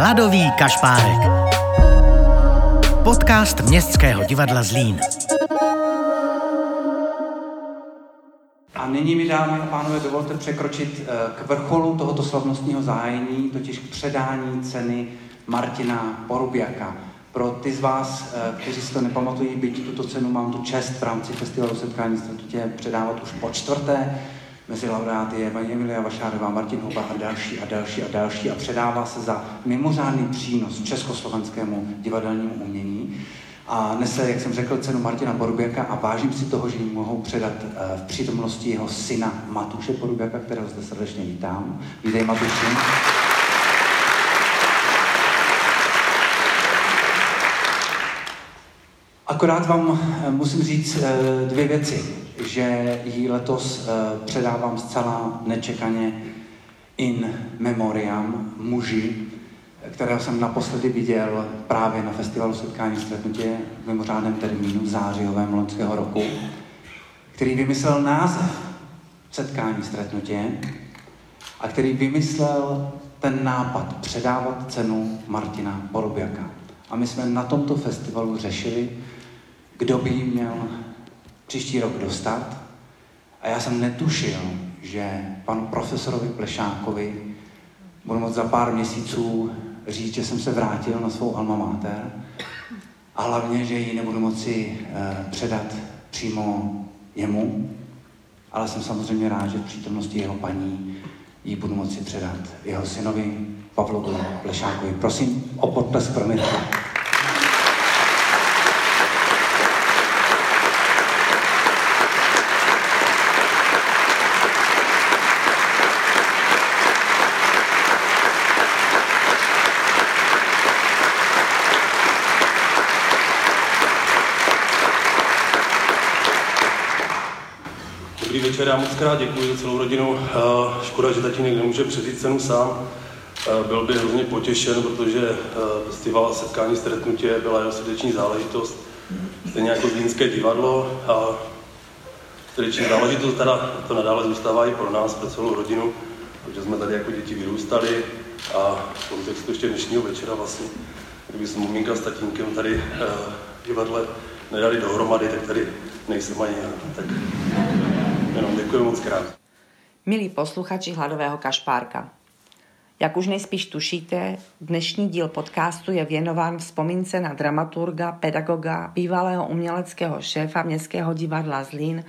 Hladový kašpárek. Podcast Městského divadla Zlín. A nyní mi, dámy a pánové, dovolte překročit eh, k vrcholu tohoto slavnostního zájení, totiž k předání ceny Martina Porubiaka. Pro ty z vás, eh, kteří si to nepamatují, byť tuto cenu mám tu čest v rámci festivalu setkání statutě předávat už po čtvrté. Mezi laureáty je paní Emilia Vašárová, Martin Huba a další a další a další a předává se za mimořádný přínos československému divadelnímu umění. A nese, jak jsem řekl, cenu Martina Porubiaka a vážím si toho, že ji mohou předat eh, v přítomnosti jeho syna Matuše Porubiaka, kterého zde srdečně vítám. Vítej Matuši. Akorát vám eh, musím říct eh, dvě věci, že ji letos eh, předávám zcela nečekaně in memoriam muži, kterého jsem naposledy viděl právě na festivalu setkání stretnutě v mimořádném termínu zářijovém loňského roku, který vymyslel název setkání stretnutě a který vymyslel ten nápad předávat cenu Martina Porobiaka. A my jsme na tomto festivalu řešili, kdo by ji měl příští rok dostat. A já jsem netušil, že panu profesorovi Plešákovi budu moct za pár měsíců říct, že jsem se vrátil na svou alma mater a hlavně, že ji nebudu moci eh, předat přímo jemu, ale jsem samozřejmě rád, že v přítomnosti jeho paní ji budu moci předat jeho synovi Pavlovi Plešákovi. Prosím o potlesk pro mě. Večer, já moc krát děkuji za celou rodinu. Eh, Škoda, že tatínek nemůže převzít cenu sám. Eh, Byl by hrozně potěšen, protože eh, festival setkání stretnutě byla jeho srdeční záležitost. Stejně jako Zlínské divadlo. A srdeční záležitost teda to nadále zůstává i pro nás, pro celou rodinu, protože jsme tady jako děti vyrůstali a v kontextu ještě dnešního večera vlastně, kdyby se maminka s tatínkem tady v divadle nedali dohromady, tak tady nejsem ani já. Tak Jenom děkuji moc krát. Milí posluchači Hladového kašpárka, jak už nejspíš tušíte, dnešní díl podcastu je věnován vzpomínce na dramaturga, pedagoga, bývalého uměleckého šéfa Městského divadla Zlín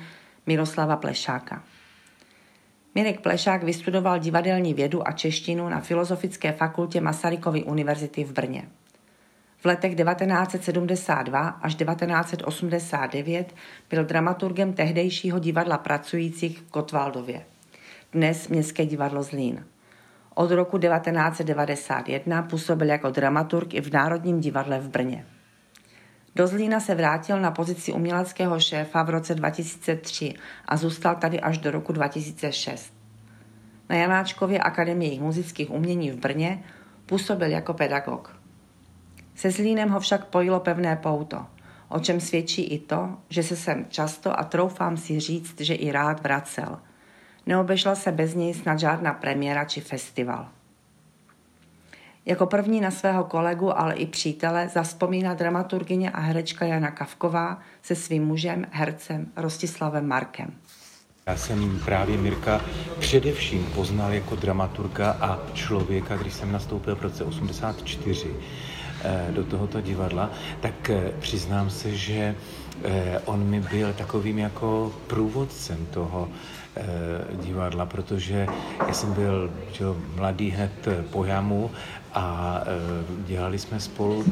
Miroslava Plešáka. Mirek Plešák vystudoval divadelní vědu a češtinu na Filozofické fakultě Masarykovy univerzity v Brně. V letech 1972 až 1989 byl dramaturgem tehdejšího divadla pracujících v Kotwaldově, dnes Městské divadlo Zlín. Od roku 1991 působil jako dramaturg i v Národním divadle v Brně. Do Zlína se vrátil na pozici uměleckého šéfa v roce 2003 a zůstal tady až do roku 2006. Na Janáčkově akademii muzických umění v Brně působil jako pedagog. Se Zlínem ho však pojilo pevné pouto, o čem svědčí i to, že se sem často a troufám si říct, že i rád vracel. Neobešla se bez něj snad žádná premiéra či festival. Jako první na svého kolegu, ale i přítele zaspomíná dramaturgyně a herečka Jana Kavková se svým mužem, hercem Rostislavem Markem. Já jsem právě Mirka především poznal jako dramaturga a člověka, když jsem nastoupil v roce 84 Eh, do tohoto divadla, tak eh, přiznám se, že eh, on mi byl takovým jako průvodcem toho divadla, protože já jsem byl že, mladý hned po jamu a dělali jsme spolu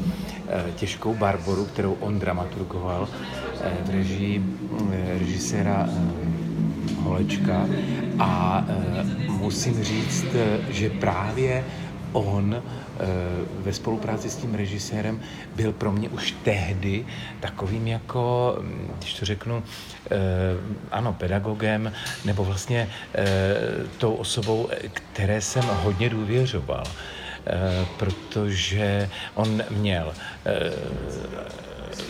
těžkou Barboru, kterou on dramaturgoval v režii režiséra Holečka. A musím říct, že právě on eh, ve spolupráci s tím režisérem byl pro mě už tehdy takovým jako, hm, když to řeknu, eh, ano, pedagogem, nebo vlastně eh, tou osobou, které jsem hodně důvěřoval protože on měl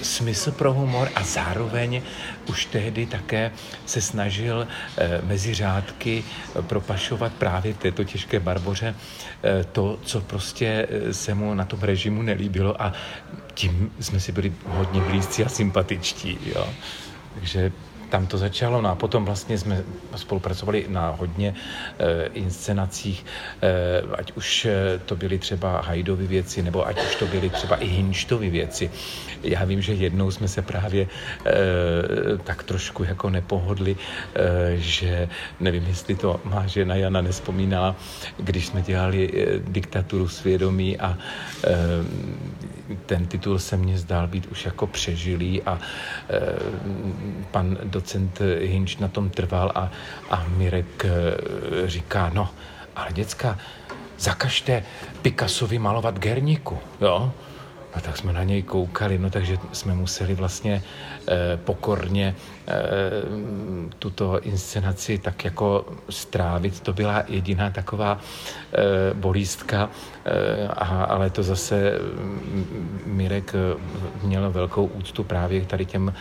smysl pro humor a zároveň už tehdy také se snažil eh, mezi řádky propašovat právě této těžké barboře eh, to, co prostě se mu na tom režimu nelíbilo a tím jsme si byli hodně blízcí a sympatičtí. Jo. Takže tam to začalo. No a potom vlastně jsme spolupracovali na hodně e, inscenacích, e, ať už eh, to byly třeba Hajdovy věci, nebo ať už to byly třeba i Hinštovy věci. Já vím, že jednou jsme se právě e, tak trošku jako nepohodli, e, že nevím, jestli to má žena Jana nespomínala, když jsme dělali e, diktaturu svědomí a e, ten titul se mně zdál být už jako přežilý a e, pan docent Hinč na tom trval a, a Mirek e, říká, no, ale děcka, zakažte Picassovi malovat Gerniku, jo? A tak jsme na něj koukali, no takže jsme museli vlastně eh, pokorně eh, tuto inscenaci tak jako strávit. To byla jediná taková eh, bolístka, eh, a, ale to zase mm, Mirek eh, měl velkou úctu právě tady těm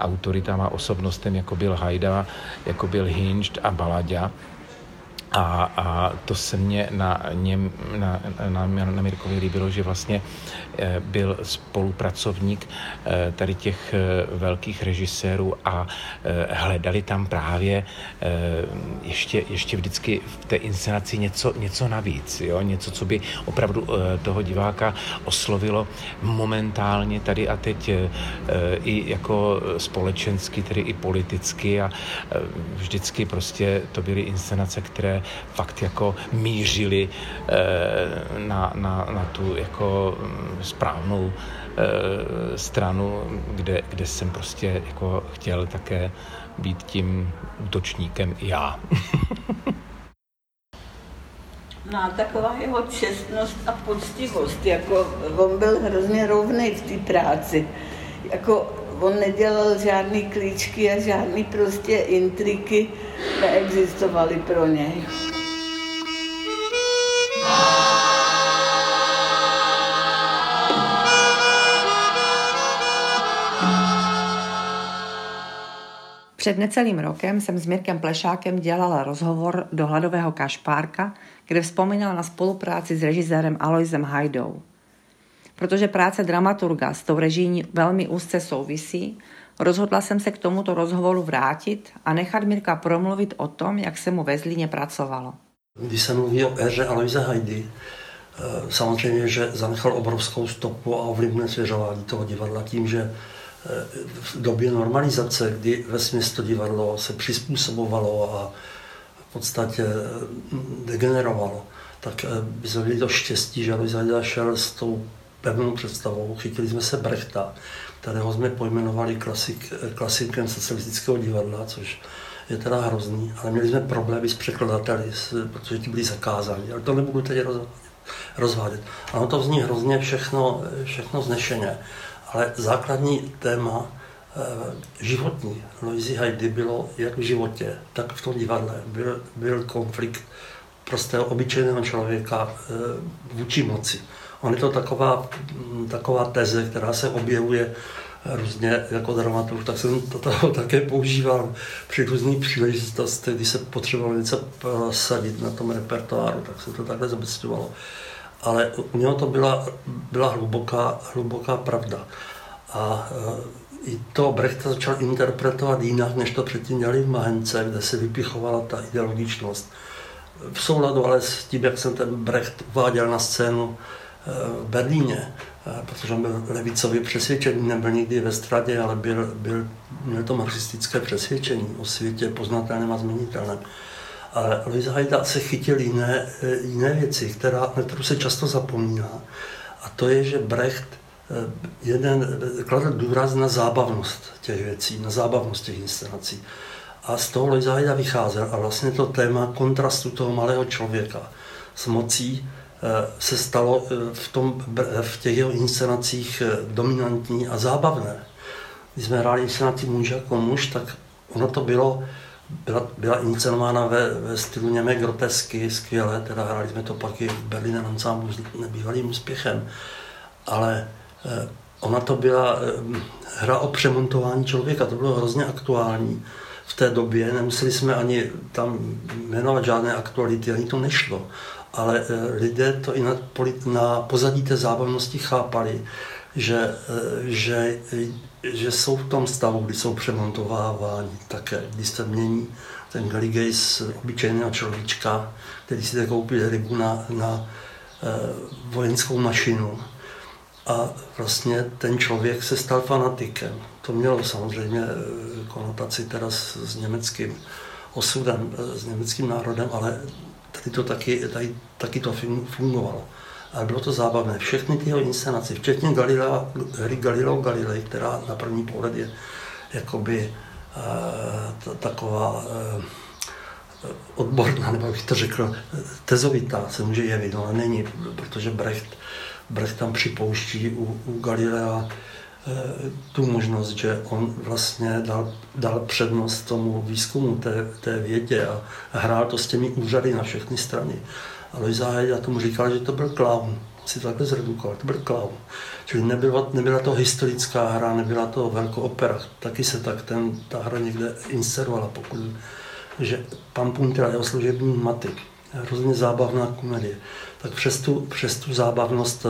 autoritám a osobnostem, jako byl Hajda, jako byl Hincht a Balaďa. A, a to se mně na něm, na, na, na Mirkovi líbilo, že vlastně eh, byl spolupracovník eh, tady těch eh, velkých režisérů a hledali tam právě ještě, ještě vždycky v té inscenaci něco, něco navíc, jo? něco, co by opravdu toho diváka oslovilo momentálně tady a teď i jako společensky, tedy i politicky a vždycky prostě to byly inscenace, které fakt jako mířili eh, na, na, na tu jako mm, správnou eh, stranu, kde, kde jsem prostě jako chtěl také být tím útočníkem já. No a taková jeho čestnost a poctivost, jako on byl hrozně rovný v té práci. Jako on nedělal žádný klíčky a žádný prostě intriky neexistovaly pro něj. Před necelým rokem jsem s Mirkem Plešákem dělala rozhovor do Hladového kašpárka, kde vzpomínal na spolupráci s režisérem Aloisem Hajdou. Protože práce dramaturga s tou reží velmi úzce souvisí, rozhodla jsem se k tomuto rozhovoru vrátit a nechat Mirka promluvit o tom, jak se mu ve Zlíně pracovalo. Když se mluví o éře Aloise Hajdy, eh, samozřejmě, že zanechal obrovskou stopu a ovlivnil svěřování toho divadla tím, že eh, v době normalizace, kdy ve to divadlo se přizpůsobovalo a v podstatě mm, degenerovalo, tak by jsme měli to štěstí, že Alois Hajda šel s tou pevnou představou. Chytili jsme se Brechta, kterého jsme pojmenovali klasik, klasikem socialistického divadla, což je teda hrozný, ale měli jsme problémy s překladateli, protože ti byli zakázáni, ale to nebudu teď rozvádět. Ano, to zní hrozně všechno, všechno znešeně, ale základní téma eh, životní Loisy Heidi bylo jak v životě, tak v tom divadle. Byl, byl konflikt prostého obyčejného člověka eh, vůči moci. On je to taková, taková teze, která se objevuje různě jako dramaturg, tak jsem to také používal při různých příležitostech, když se potřebovalo něco prosadit na tom repertoáru, tak se to takhle zabezpečovalo. Ale u něho to byla, byla hluboká, hluboká pravda. A e, i to Brechta začal interpretovat jinak, než to předtím dělali v Mahence, kde se vypichovala ta ideologičnost. V souladu ale s tím, jak jsem ten Brecht uváděl na scénu v Berlíně, protože on byl levicově přesvědčený, nebyl nikdy ve stradě, ale byl, byl, měl to marxistické přesvědčení o světě poznatelném a změnitelném. Ale Louis Hajda se chytil jiné, jiné věci, která, na kterou se často zapomíná. A to je, že Brecht eh, jeden kladl důraz na zábavnost těch věcí, na zábavnost těch inscenací. A z toho Louis Hajda vycházel a vlastně to téma kontrastu toho malého člověka s mocí, Eh, se stalo eh, v, tom, v těch jeho inscenacích eh, dominantní a zábavné. Když jsme hráli inscenaci muž jako muž, tak ono to bylo, byla, byla inscenována ve, ve stylu němé grotesky, skvěle, teda hráli jsme to pak i v Berlíně ensemble s nebývalým úspěchem. Ale ona to byla eh, hra o přemontování člověka, to bylo hrozně aktuální v té době, nemuseli jsme ani tam jmenovat žádné aktuality, ani to nešlo. Ale eh, lidé to i na, na pozadí té zábavnosti chápali, že, eh, že, že jsou v tom stavu, kdy jsou přemontováváni také, když se mění ten Galigej z obyčejného človíčka, který si jde koupit rybu na, na vojenskou mašinu, a vlastně ten člověk se stal fanatikem. To mělo samozřejmě eh, konotaci teda s, s německým osudem, eh, s německým národem, ale tady to taky, tady, taky to fungovalo. A bylo to zábavné. Všechny ty jeho inscenace, včetně Galilea, hry Galileo Galilei, která na první pohled je jakoby uh, taková uh, odborná, nebo bych to řekl, tezovitá se může jevit, ale není, protože Brecht Brecht tam připouští u, u Galilea tu možnost, že on vlastně dal, dal přednost tomu výzkumu té, té vědě a hrál to s těmi úřady na všechny strany. A Loisa já tomu říkal, že to byl clown. Si to takhle zredukoval, to byl clown. Čili nebyla, nebyla to historická hra, nebyla to velká opera. Taky se tak ten, ta hra někde inserovala, pokud, že pan Puntra, jeho služební maty, hrozně zábavná komedie tak přes tu, přes tu zábavnost,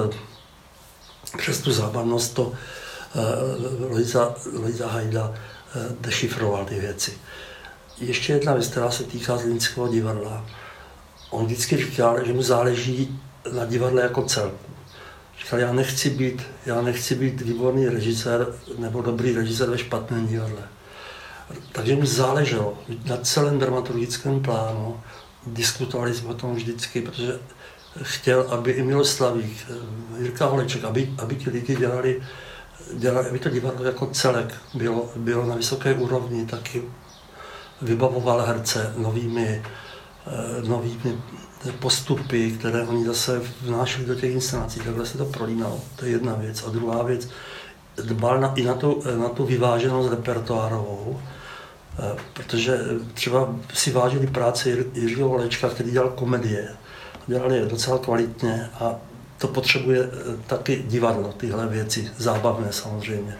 přes tu zábavnost to uh, Luisa, Luisa Hajda uh, dešifroval ty věci. Ještě jedna věc, která se týká Zlínského divadla. On vždycky říkal, že mu záleží na divadle jako celku. Říkal, já nechci být, já nechci být výborný režisér nebo dobrý režisér ve špatném divadle. Takže mu záleželo na celém dramaturgickém plánu. Diskutovali jsme o tom vždycky, protože chtěl, aby i Miloslavík, eh, Jirka Holeček, aby, aby ti lidi dělali, dělali, aby to divadlo jako celek bylo, bylo na vysoké úrovni, taky vybavoval herce novými, eh, novými postupy, které oni zase vnášeli do těch inscenací. Takhle se to prolínalo. To je jedna věc. A druhá věc, dbal na, i na tu, na tu vyváženost repertoárovou, eh, protože třeba si vážili práci Jiřího Holečka, který dělal komedie dělali je docela kvalitně a to potřebuje eh, taky divadlo, tyhle věci, zábavné samozřejmě.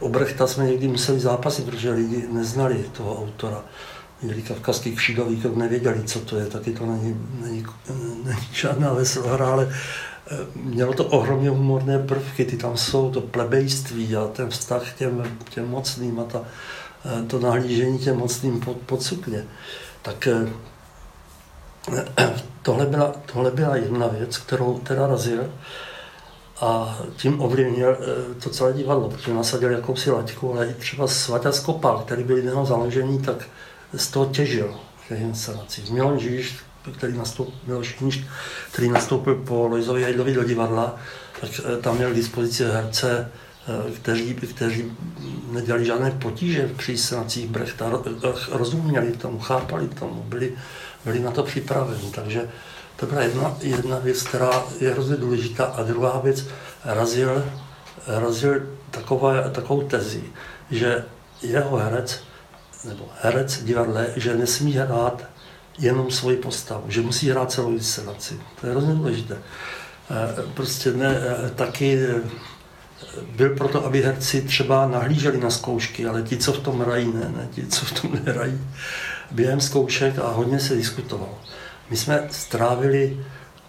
O eh, Brechta jsme někdy museli zápasit, protože lidi neznali toho autora. Měli kavkazský křídový, nevěděli, co to je, taky to není, není, není žádná veselá ale eh, mělo to ohromně humorné prvky, ty tam jsou, to plebejství a ten vztah k těm, těm mocným a ta, to nahlížení těm mocným pod, pod sukně. Tak tohle byla, tohle byla jedna věc, kterou teda razil a tím ovlivnil eh, to celé divadlo, protože nasadil jakousi laťku, ale i třeba Svatá Skopal, který byl jiného založení, tak z toho těžil těch inscenacích. Milan Žíž, který nastoupil, Žíž, který nastoupil po Lojzovi Hajdovi do divadla, tak eh, tam měl k dispozici herce, eh, kteří, kteří nedělali žádné potíže při inscenacích Brechta, rozuměli tomu, chápali tomu, byli byli na to připraveni. Takže to byla jedna, jedna věc, která je hrozně důležitá. A druhá věc, razil, razil taková, takovou tezi, že jeho herec, nebo herec divadle, že nesmí hrát jenom svoji postavu, že musí hrát celou inscenaci. To je hrozně důležité. Eh, prostě ne, eh, taky eh, byl proto, aby herci třeba nahlíželi na zkoušky, ale ti, co v tom hrají, ne, ne ti, co v tom nehrají, během zkoušek a hodně se diskutovalo. My jsme strávili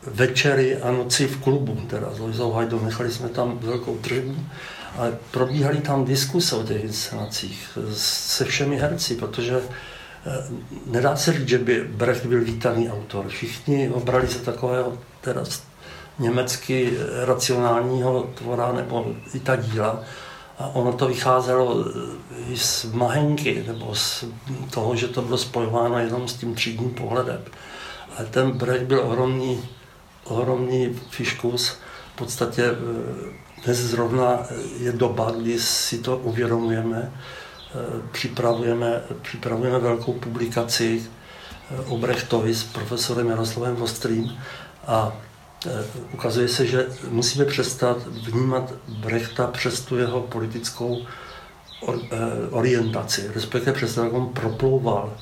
večery a noci v klubu, teda s Lojzou Hajdou, nechali jsme tam velkou tržbu, ale probíhaly tam diskuse o těch inscenacích se všemi herci, protože eh, nedá se říct, že by Brecht byl vítaný autor. Všichni ho brali za takového teda německy racionálního tvora nebo i ta díla, a ono to vycházelo eh, i z mahenky, nebo z toho, že to bylo spojováno jenom s tím třídním pohledem. Ale ten Brecht byl ohromný, ohromný fiškus. V podstatě eh, dnes zrovna je doba, kdy si to uvědomujeme, eh, připravujeme, připravujeme velkou publikaci o Brechtovi s profesorem Jaroslavem Vostrým a ukazuje se, že musíme přestat vnímat Brechta přes tu jeho politickou eh, orientaci, respektive přes to, jak on proplouval.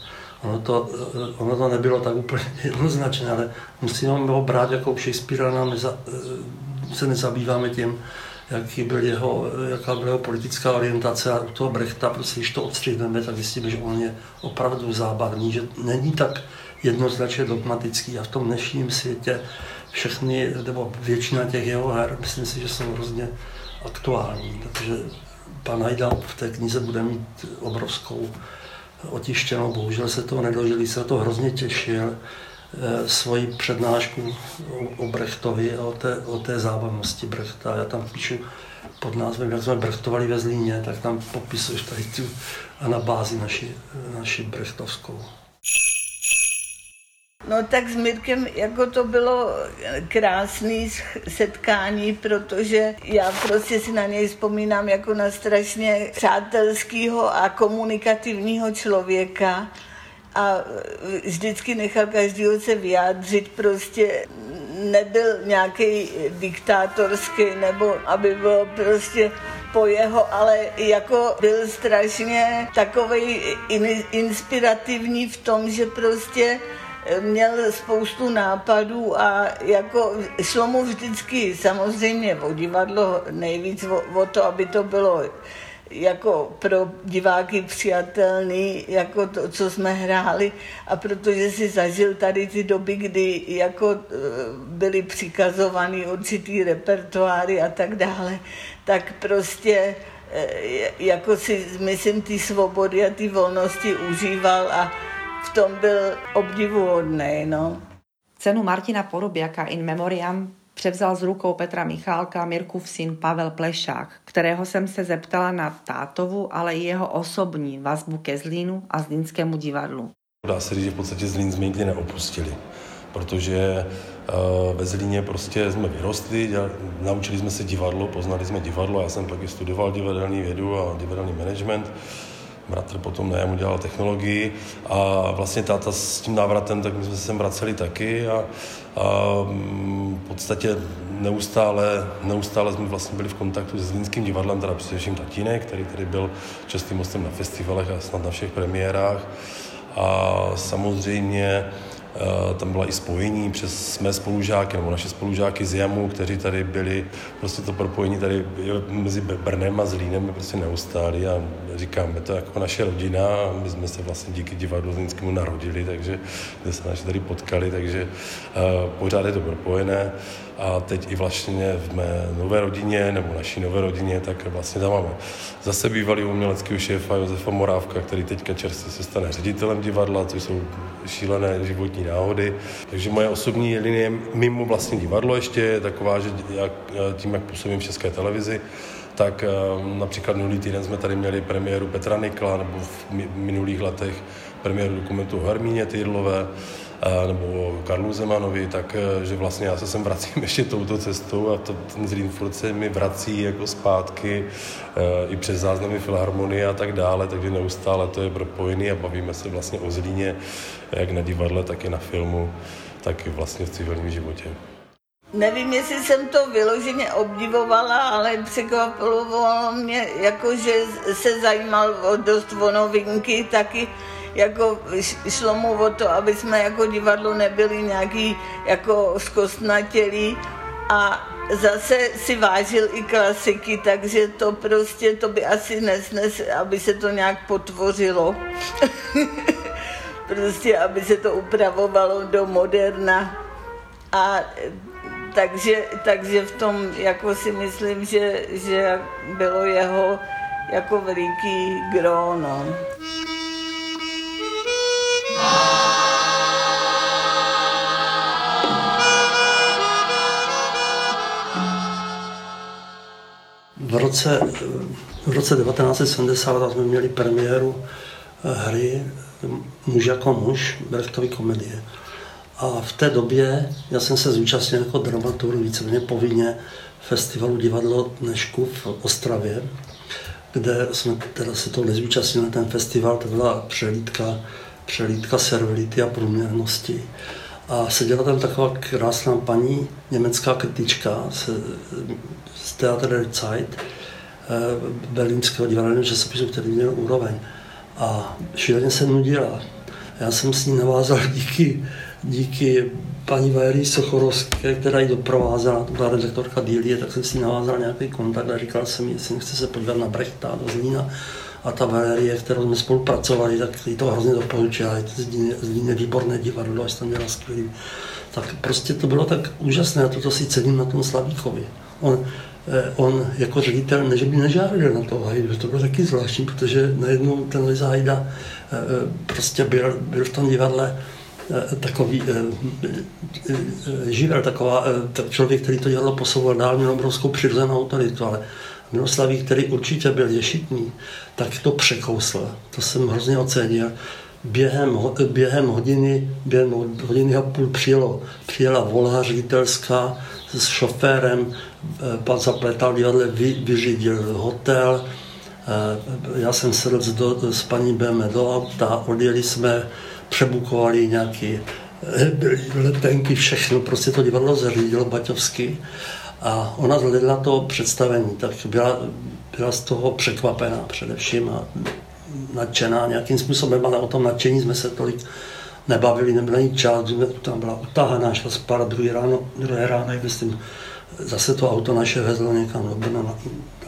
Ono to, eh, ono to nebylo tak úplně jednoznačné, ale musíme ho brát jako Shakespearea, nám neza, se nezabýváme tím, jaký byl jeho, jaká byla jeho politická orientace a u toho Brechta, prostě když to odstřihneme, tak zjistíme, že on je opravdu zábavný, že není tak jednoznačně dogmatický a v tom dnešním světě všechny, nebo většina těch jeho her, myslím si, že jsou hrozně aktuální, takže pan Hajdal v té knize bude mít obrovskou otištěnou, bohužel se toho nedožili, se to hrozně těšil, eh, svoji přednášku o Brechtovi a o té, o té zábavnosti Brechta. Já tam píšu pod názvem, jak jsme brechtovali ve Zlíně, tak tam popisuješ tady tu anabázi naši, naši brechtovskou. No tak s Mirkem jako to bylo krásné setkání, protože já prostě si na něj vzpomínám jako na strašně přátelského a komunikativního člověka a vždycky nechal každého se vyjádřit, prostě nebyl nějaký diktátorský, nebo aby bylo prostě po jeho, ale jako byl strašně takový in, inspirativní v tom, že prostě měl spoustu nápadů a jako šlo mu vždycky samozřejmě o divadlo, nejvíc o, o to, aby to bylo jako pro diváky přijatelný, jako to, co jsme hráli. A protože si zažil tady ty doby, kdy jako e, byly přikazovaný určitý repertoáry a tak dále, tak prostě e, jako si, myslím, ty svobody a ty volnosti užíval a v tom byl obdivuhodný, no. Cenu Martina Porobiaka in memoriam převzal z rukou Petra Michálka Mirkův syn Pavel Plešák, kterého jsem se zeptala na tátovu, ale i jeho osobní vazbu ke Zlínu a Zlínskému divadlu. Dá se říct, že v podstatě Zlín jsme nikdy neopustili, protože uh, ve Zlíně prostě jsme vyrostli, naučili jsme se divadlo, poznali jsme divadlo, já jsem pak i studoval divadelní vědu a divadelní management, bratr potom ne, udělal technologii a vlastně táta s tím návratem, tak my jsme se sem vraceli taky a, a mm, v podstatě neustále, neustále jsme vlastně byli v kontaktu se Zlínským divadlem, teda především tatínek, který tady byl častým mostem na festivalech a snad na všech premiérách. A samozřejmě tam byla i spojení přes mé spolužáky nebo naše spolužáky z JAMu, kteří tady byli, prostě to propojení tady mezi Brnem a Zlínem je prostě neustále a říkám, je to jako naše rodina my jsme se vlastně díky divadlu Zlínskému narodili, takže kde se naši tady potkali, takže uh, pořád je to propojené a teď i vlastně v mé nové rodině, nebo naší nové rodině, tak vlastně tam máme zase bývalý uměleckého šéfa Josefa Morávka, který teďka čerstvě se stane ředitelem divadla, což jsou šílené životní náhody. Takže moje osobní linie mimo vlastně divadlo ještě je taková, že jak, tím, jak působím v České televizi, tak eh, například minulý týden jsme tady měli premiéru Petra Nikla, nebo v minulých letech premiéru dokumentu Hermíně Týdlové, nebo Karlu Zemanovi, tak eh, že vlastně já se sem vracím ještě touto cestou a to, ten Zlín furt se mi vrací jako zpátky eh, i přes záznamy filharmonie a tak dále, takže neustále to je propojený a bavíme se vlastně o Zlíně, jak na divadle, tak i na filmu, tak i vlastně v civilním životě. Nevím, jestli jsem to vyloženě obdivovala, ale překvapilo mě, jako že se zajímal o dost o novinky, taky jako šlo mu o to, aby jsme jako divadlo nebyli nějaký jako zkostnatělí a zase si vážil i klasiky, takže to prostě, to by asi nesnes, aby se to nějak potvořilo. prostě, aby se to upravovalo do moderna. A takže, takže v tom jako si myslím, že, že bylo jeho jako veliký gro, no. Roce, v roce 1970 jsme měli premiéru eh, hry Muž jako muž, Brechtovy komedie. A v té době já jsem se zúčastnil jako dramaturg víceméně povinně festivalu Divadlo Dnešku v Ostravě, kde jsme teda se to nezúčastnili, ten festival, to byla přelídka, přelídka servility a průměrnosti. A seděla tam taková krásná paní, německá kritička z, z Theater der Zeit, eh, berlínského divadelního časopisu, který měl úroveň. A šíleně se nudila. Já jsem s ní navázal díky, díky paní Vajery Sochorovské, která ji doprovázela, to byla redaktorka Dílie, tak jsem si navázal nějaký kontakt a říkal jsem jestli nechce se podívat na Brechta do Zlína. A ta Valerie, kterou jsme spolupracovali, tak jí to hrozně doporučila. Je to Zlín je výborné divadlo, až tam dělá skvělý. Tak prostě to bylo tak úžasné a toto si cením na tom Slavíkovi. On, eh, on jako ředitel, ne, že by nežádal na toho Hajdu, to bylo taky zvláštní, protože najednou ten Liza Hajda eh, prostě byl, byl v tom divadle Eh, takový eh, eh, živel, taková, člověk, který to dělal, posouval dál, měl obrovskou přirozenou autoritu, ale Miloslaví, který určitě byl ješitný, tak to překousl. To jsem hrozně ocenil. Během, během hodiny, během hodiny a půl přijelo, přijela volha ředitelská s šoférem, pan zapletal divadle, vy, vyřídil hotel, já jsem sedl s, do, s paní BM do auta, odjeli jsme přebukovali nějaké eh, letenky, všechno, prostě to divadlo zařídilo Baťovsky a ona zhledla to představení, tak byla, byla z toho překvapená především a nadšená nějakým způsobem, ale o tom nadšení jsme se tolik nebavili, nebyl ani čas, tam byla utahaná, šla spát druhý ráno, druhé ráno, myslím, zase to auto naše vezlo někam do Brna na,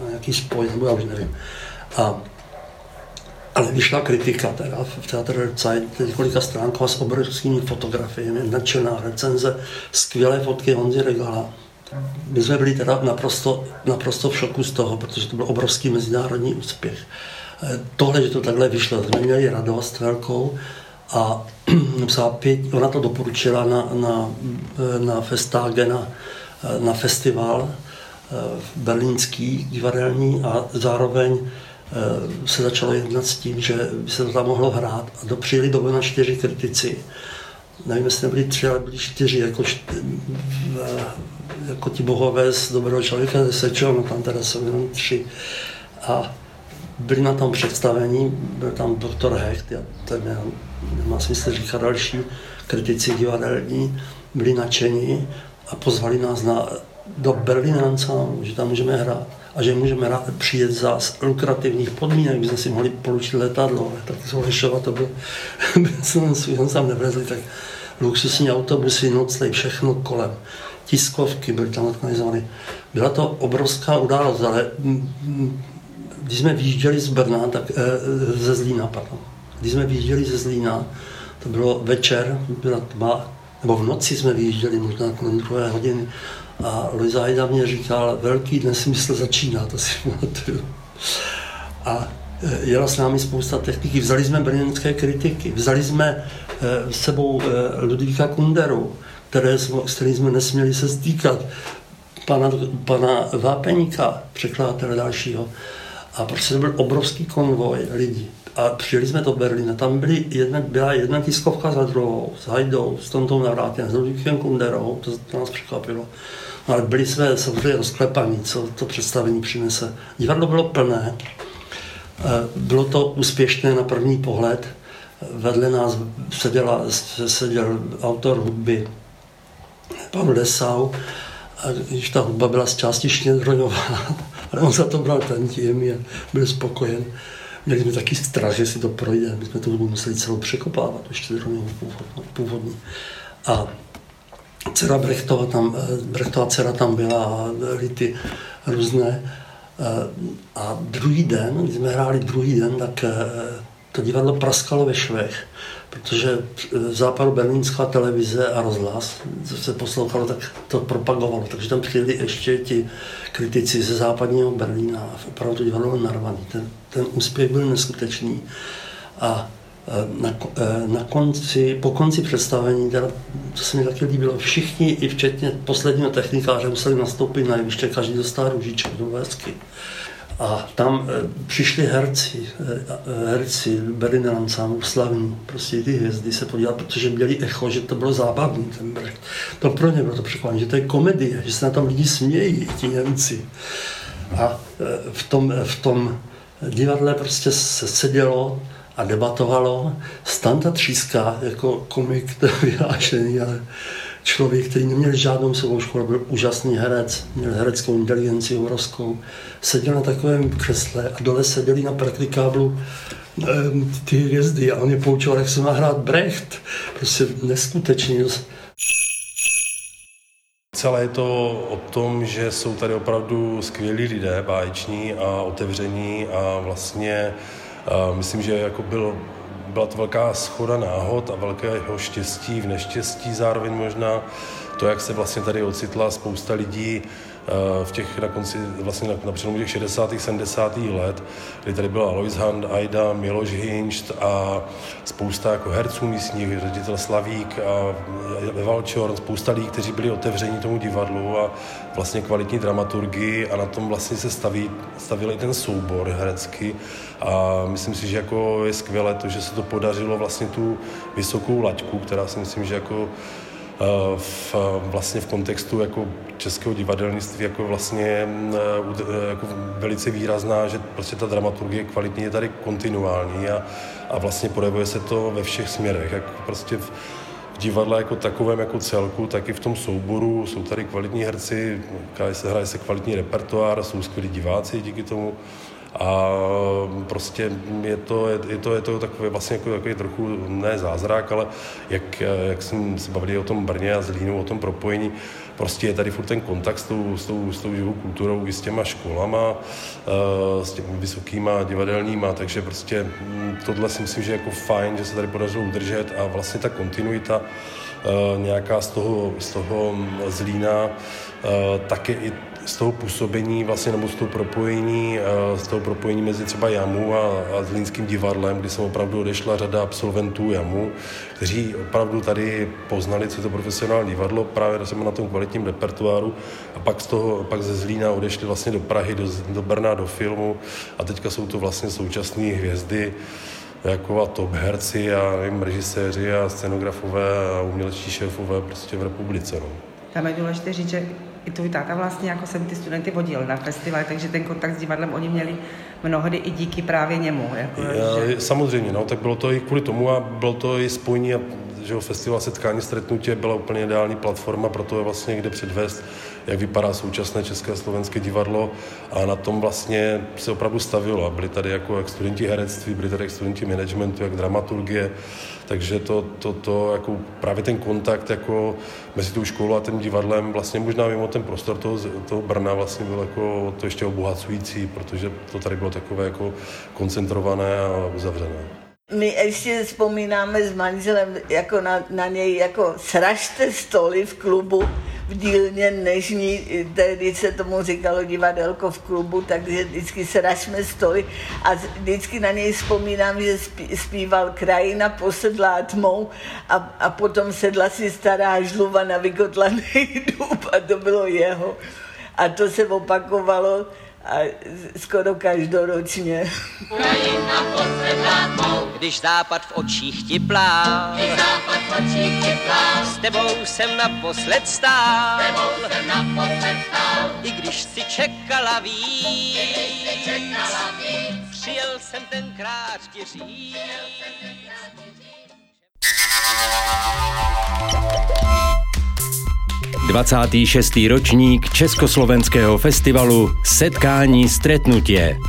na nějaký spoj, nebo já už nevím. A ale vyšla kritika teda v Theater Zeit, několika stránková s obrovskými fotografiemi, nadšená recenze, skvělé fotky Honzy Regala. My jsme byli teda naprosto, naprosto v šoku z toho, protože to byl obrovský mezinárodní úspěch. Eh, tohle, že to takhle vyšlo, jsme měli radost velkou a pět, ona to doporučila na, na, eh, na Festage, na, eh, na festival berlínský divadelní a zároveň Eh, se začalo jednat s tím, že by se to tam mohlo hrát. A dopřijeli do na čtyři kritici. Nevím, jestli nebyli tři, ale byli čtyři, jako, čtyři, eh, jako ti bohové z dobrého člověka ze Sečo, no tam teda jsou jenom tři. A byli na tom představení, byl tam doktor Hecht, já to nemá, nemá smysl říkat další kritici divadelní, byli nadšení a pozvali nás na, do Berlína že tam můžeme hrát a že můžeme přijet za lukrativních podmínek, jsme si mohli polučit letadlo, tak z Holešova to byl, jsme tam nevezli, tak luxusní autobusy, noclej, všechno kolem. Tiskovky byly tam organizovány. Byla to obrovská událost, ale když jsme vyjížděli z Brna, tak e, ze Zlína, pardon. Když jsme vyjížděli ze Zlína, to bylo večer, byla tma, nebo v noci jsme vyjížděli, možná kolem druhé hodiny, a Luisa Hajda mě říkal, velký nesmysl začíná, to si pamatuju. A e, jela s námi spousta techniky. Vzali jsme brněnské kritiky, vzali jsme e, s sebou e, Ludvíka Kunderu, které, s kterým jsme nesměli se stýkat, pana, pana Vápeníka, překladatele dalšího. A prostě to byl obrovský konvoj lidí. A přijeli jsme do Berlína, tam byly jedna, byla jedna tiskovka za druhou, s Hajdou, s Tontou Navrátem, s Ludvíkem Kunderou, to, to nás překvapilo. Ale byli jsme samozřejmě rozklepaní, co to představení přinese. Divadlo bylo plné, eh, bylo to úspěšné na první pohled. Vedle nás seděla, seděl autor hudby pan Lesau, a když ta hudba byla z části ale on za to bral ten tím byl spokojen. Měli jsme taky strach, že si to projde, my jsme to museli celou překopávat, tu štědroňovou původní. A dcera Brechtova tam, eh, Brechtova dcera tam byla a byly ty různé. Eh, a druhý den, když jsme hráli druhý den, tak eh, to divadlo praskalo ve švech, protože v západu berlínská televize a rozhlas, se poslouchalo, tak to propagovalo. Takže tam přijeli ještě ti kritici ze západního Berlína a opravdu to divadlo narvaný. Ten, ten úspěch byl neskutečný. A Eh, na, eh, na konci, po konci představení, teda, to se mi taky líbilo, všichni, i včetně posledního technikáře, museli nastoupit na jeviště, každý dostal růžiček do vésky. A tam e, přišli herci, e, herci Berliner Ensemble, slavní, prostě ty hvězdy se podívat, protože měli echo, že to bylo zábavný ten Brecht. To pro ně bylo to překvapení, že to je komedie, že se na tom lidi smějí, ti Němci. A e, v tom, v tom divadle prostě se sedělo a debatovalo. Standa Tříska jako komik to vyhlášený, ale člověk, který neměl žádnou svou školu, byl úžasný herec, měl hereckou inteligenci obrovskou, seděl na takovém křesle a dole seděli na praktikáblu ehm, ty hvězdy a on je poučoval, jak se má hrát Brecht. Prostě neskutečný. Celé je to o tom, že jsou tady opravdu skvělí lidé, báječní a otevření a vlastně a myslím, že jako byl, byla to velká schoda náhod a velkého štěstí v neštěstí zároveň možná. To, jak se vlastně tady ocitla spousta lidí v těch na konci, vlastně na, na přelomu těch 60. 70. let, kdy tady byl Alois Hand, Aida, Miloš Hinšt a spousta jako herců místních, ředitel Slavík a Eval Čorn, spousta lidí, kteří byli otevření tomu divadlu a vlastně kvalitní dramaturgii a na tom vlastně se staví, stavil i ten soubor herecky a myslím si, že jako je skvělé to, že se to podařilo vlastně tu vysokou laťku, která si myslím, že jako Eh, v, vlastně v kontextu jako českého divadelnictví jako vlastně eh, jako velice výrazná, že prostě ta dramaturgie kvalitně je tady kontinuální a, a vlastně projevuje se to ve všech směrech, jak prostě v, divadle jako takovém jako celku, tak i v tom souboru. Jsou tady kvalitní herci, hraje se kvalitní repertoár, jsou skvělí diváci díky tomu a prostě je to, je to, je to takové vlastně jako takový trochu ne zázrak, ale jak, jak jsem se bavili o tom Brně a Zlínu, o tom propojení, prostě je tady furt ten kontakt s tou, s tou, s tou živou kulturou i s těma školama, eh, s těmi vysokýma divadelníma, takže prostě hm, tohle si myslím, že je jako fajn, že se tady podařilo udržet a vlastně ta kontinuita nějaká z toho, z toho Zlína, eh, také i z toho působení vlastně, nebo z toho propojení, eh, z toho propojení mezi třeba Jamu a, a Zlínským divadlem, kdy jsem opravdu odešla řada absolventů Jamu, kteří opravdu tady poznali, co je to profesionální divadlo, právě jsem na tom kvalitním repertoáru. A pak, z toho, pak ze Zlína odešli vlastně do Prahy, do, do Brna, do filmu. A teďka jsou to vlastně současné hvězdy, jako a top herci a nevím, režiséři a scenografové a umělečtí šéfové prostě v republice. No. Tam je důležité říct, že i tvůj táta vlastně jako jsem ty studenty vodil na festival, takže ten kontakt s divadlem oni měli mnohdy i díky právě němu. Jako, Já, že... Samozřejmě, no, tak bylo to i kvůli tomu a bylo to i spojení a že festival setkání stretnutí byla úplně ideální platforma pro to, vlastně, kde předvést, jak vypadá současné české a slovenské divadlo a na tom vlastně se opravdu stavilo. A byli tady jako jak studenti herectví, byli tady jak studenti managementu, jak dramaturgie, takže to, to, to jako právě ten kontakt jako mezi tou školou a tím divadlem vlastně možná mimo ten prostor toho, toho Brna vlastně byl jako to ještě obohacující, protože to tady bylo takové jako koncentrované a uzavřené. My ještě vzpomínáme s manželem jako na, na něj, jako sražte stoly v klubu v dílně Nežní, tehdy se tomu říkalo divadelko v klubu, takže vždycky sražme stoly a vždycky na něj vzpomínám, že zpíval krajina posedlá tmou a, a potom sedla si stará žluva na vykotlaný dub a to bylo jeho. A to se opakovalo a skoro každoročně. Když západ v očích ti plál, Když západ v očích ti plál, s tebou jsem naposled stál, s tebou jsem naposled stál. I když si čekala víc, I když si čekala víc, přijel jsem tenkrát ti říct. 26. ročník Československého festivalu Setkání stretnutě.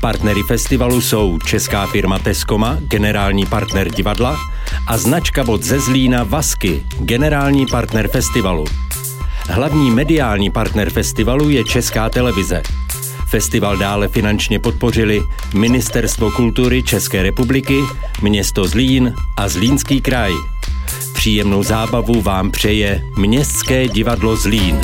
Partnery festivalu jsou česká firma Teskoma, generální partner divadla, a značka bod ze Zlína Vasky, generální partner festivalu. Hlavní mediální partner festivalu je Česká televize. Festival dále finančně podpořili Ministerstvo kultury České republiky, město Zlín a Zlínský kraj. Příjemnou zábavu vám přeje Městské divadlo Zlín.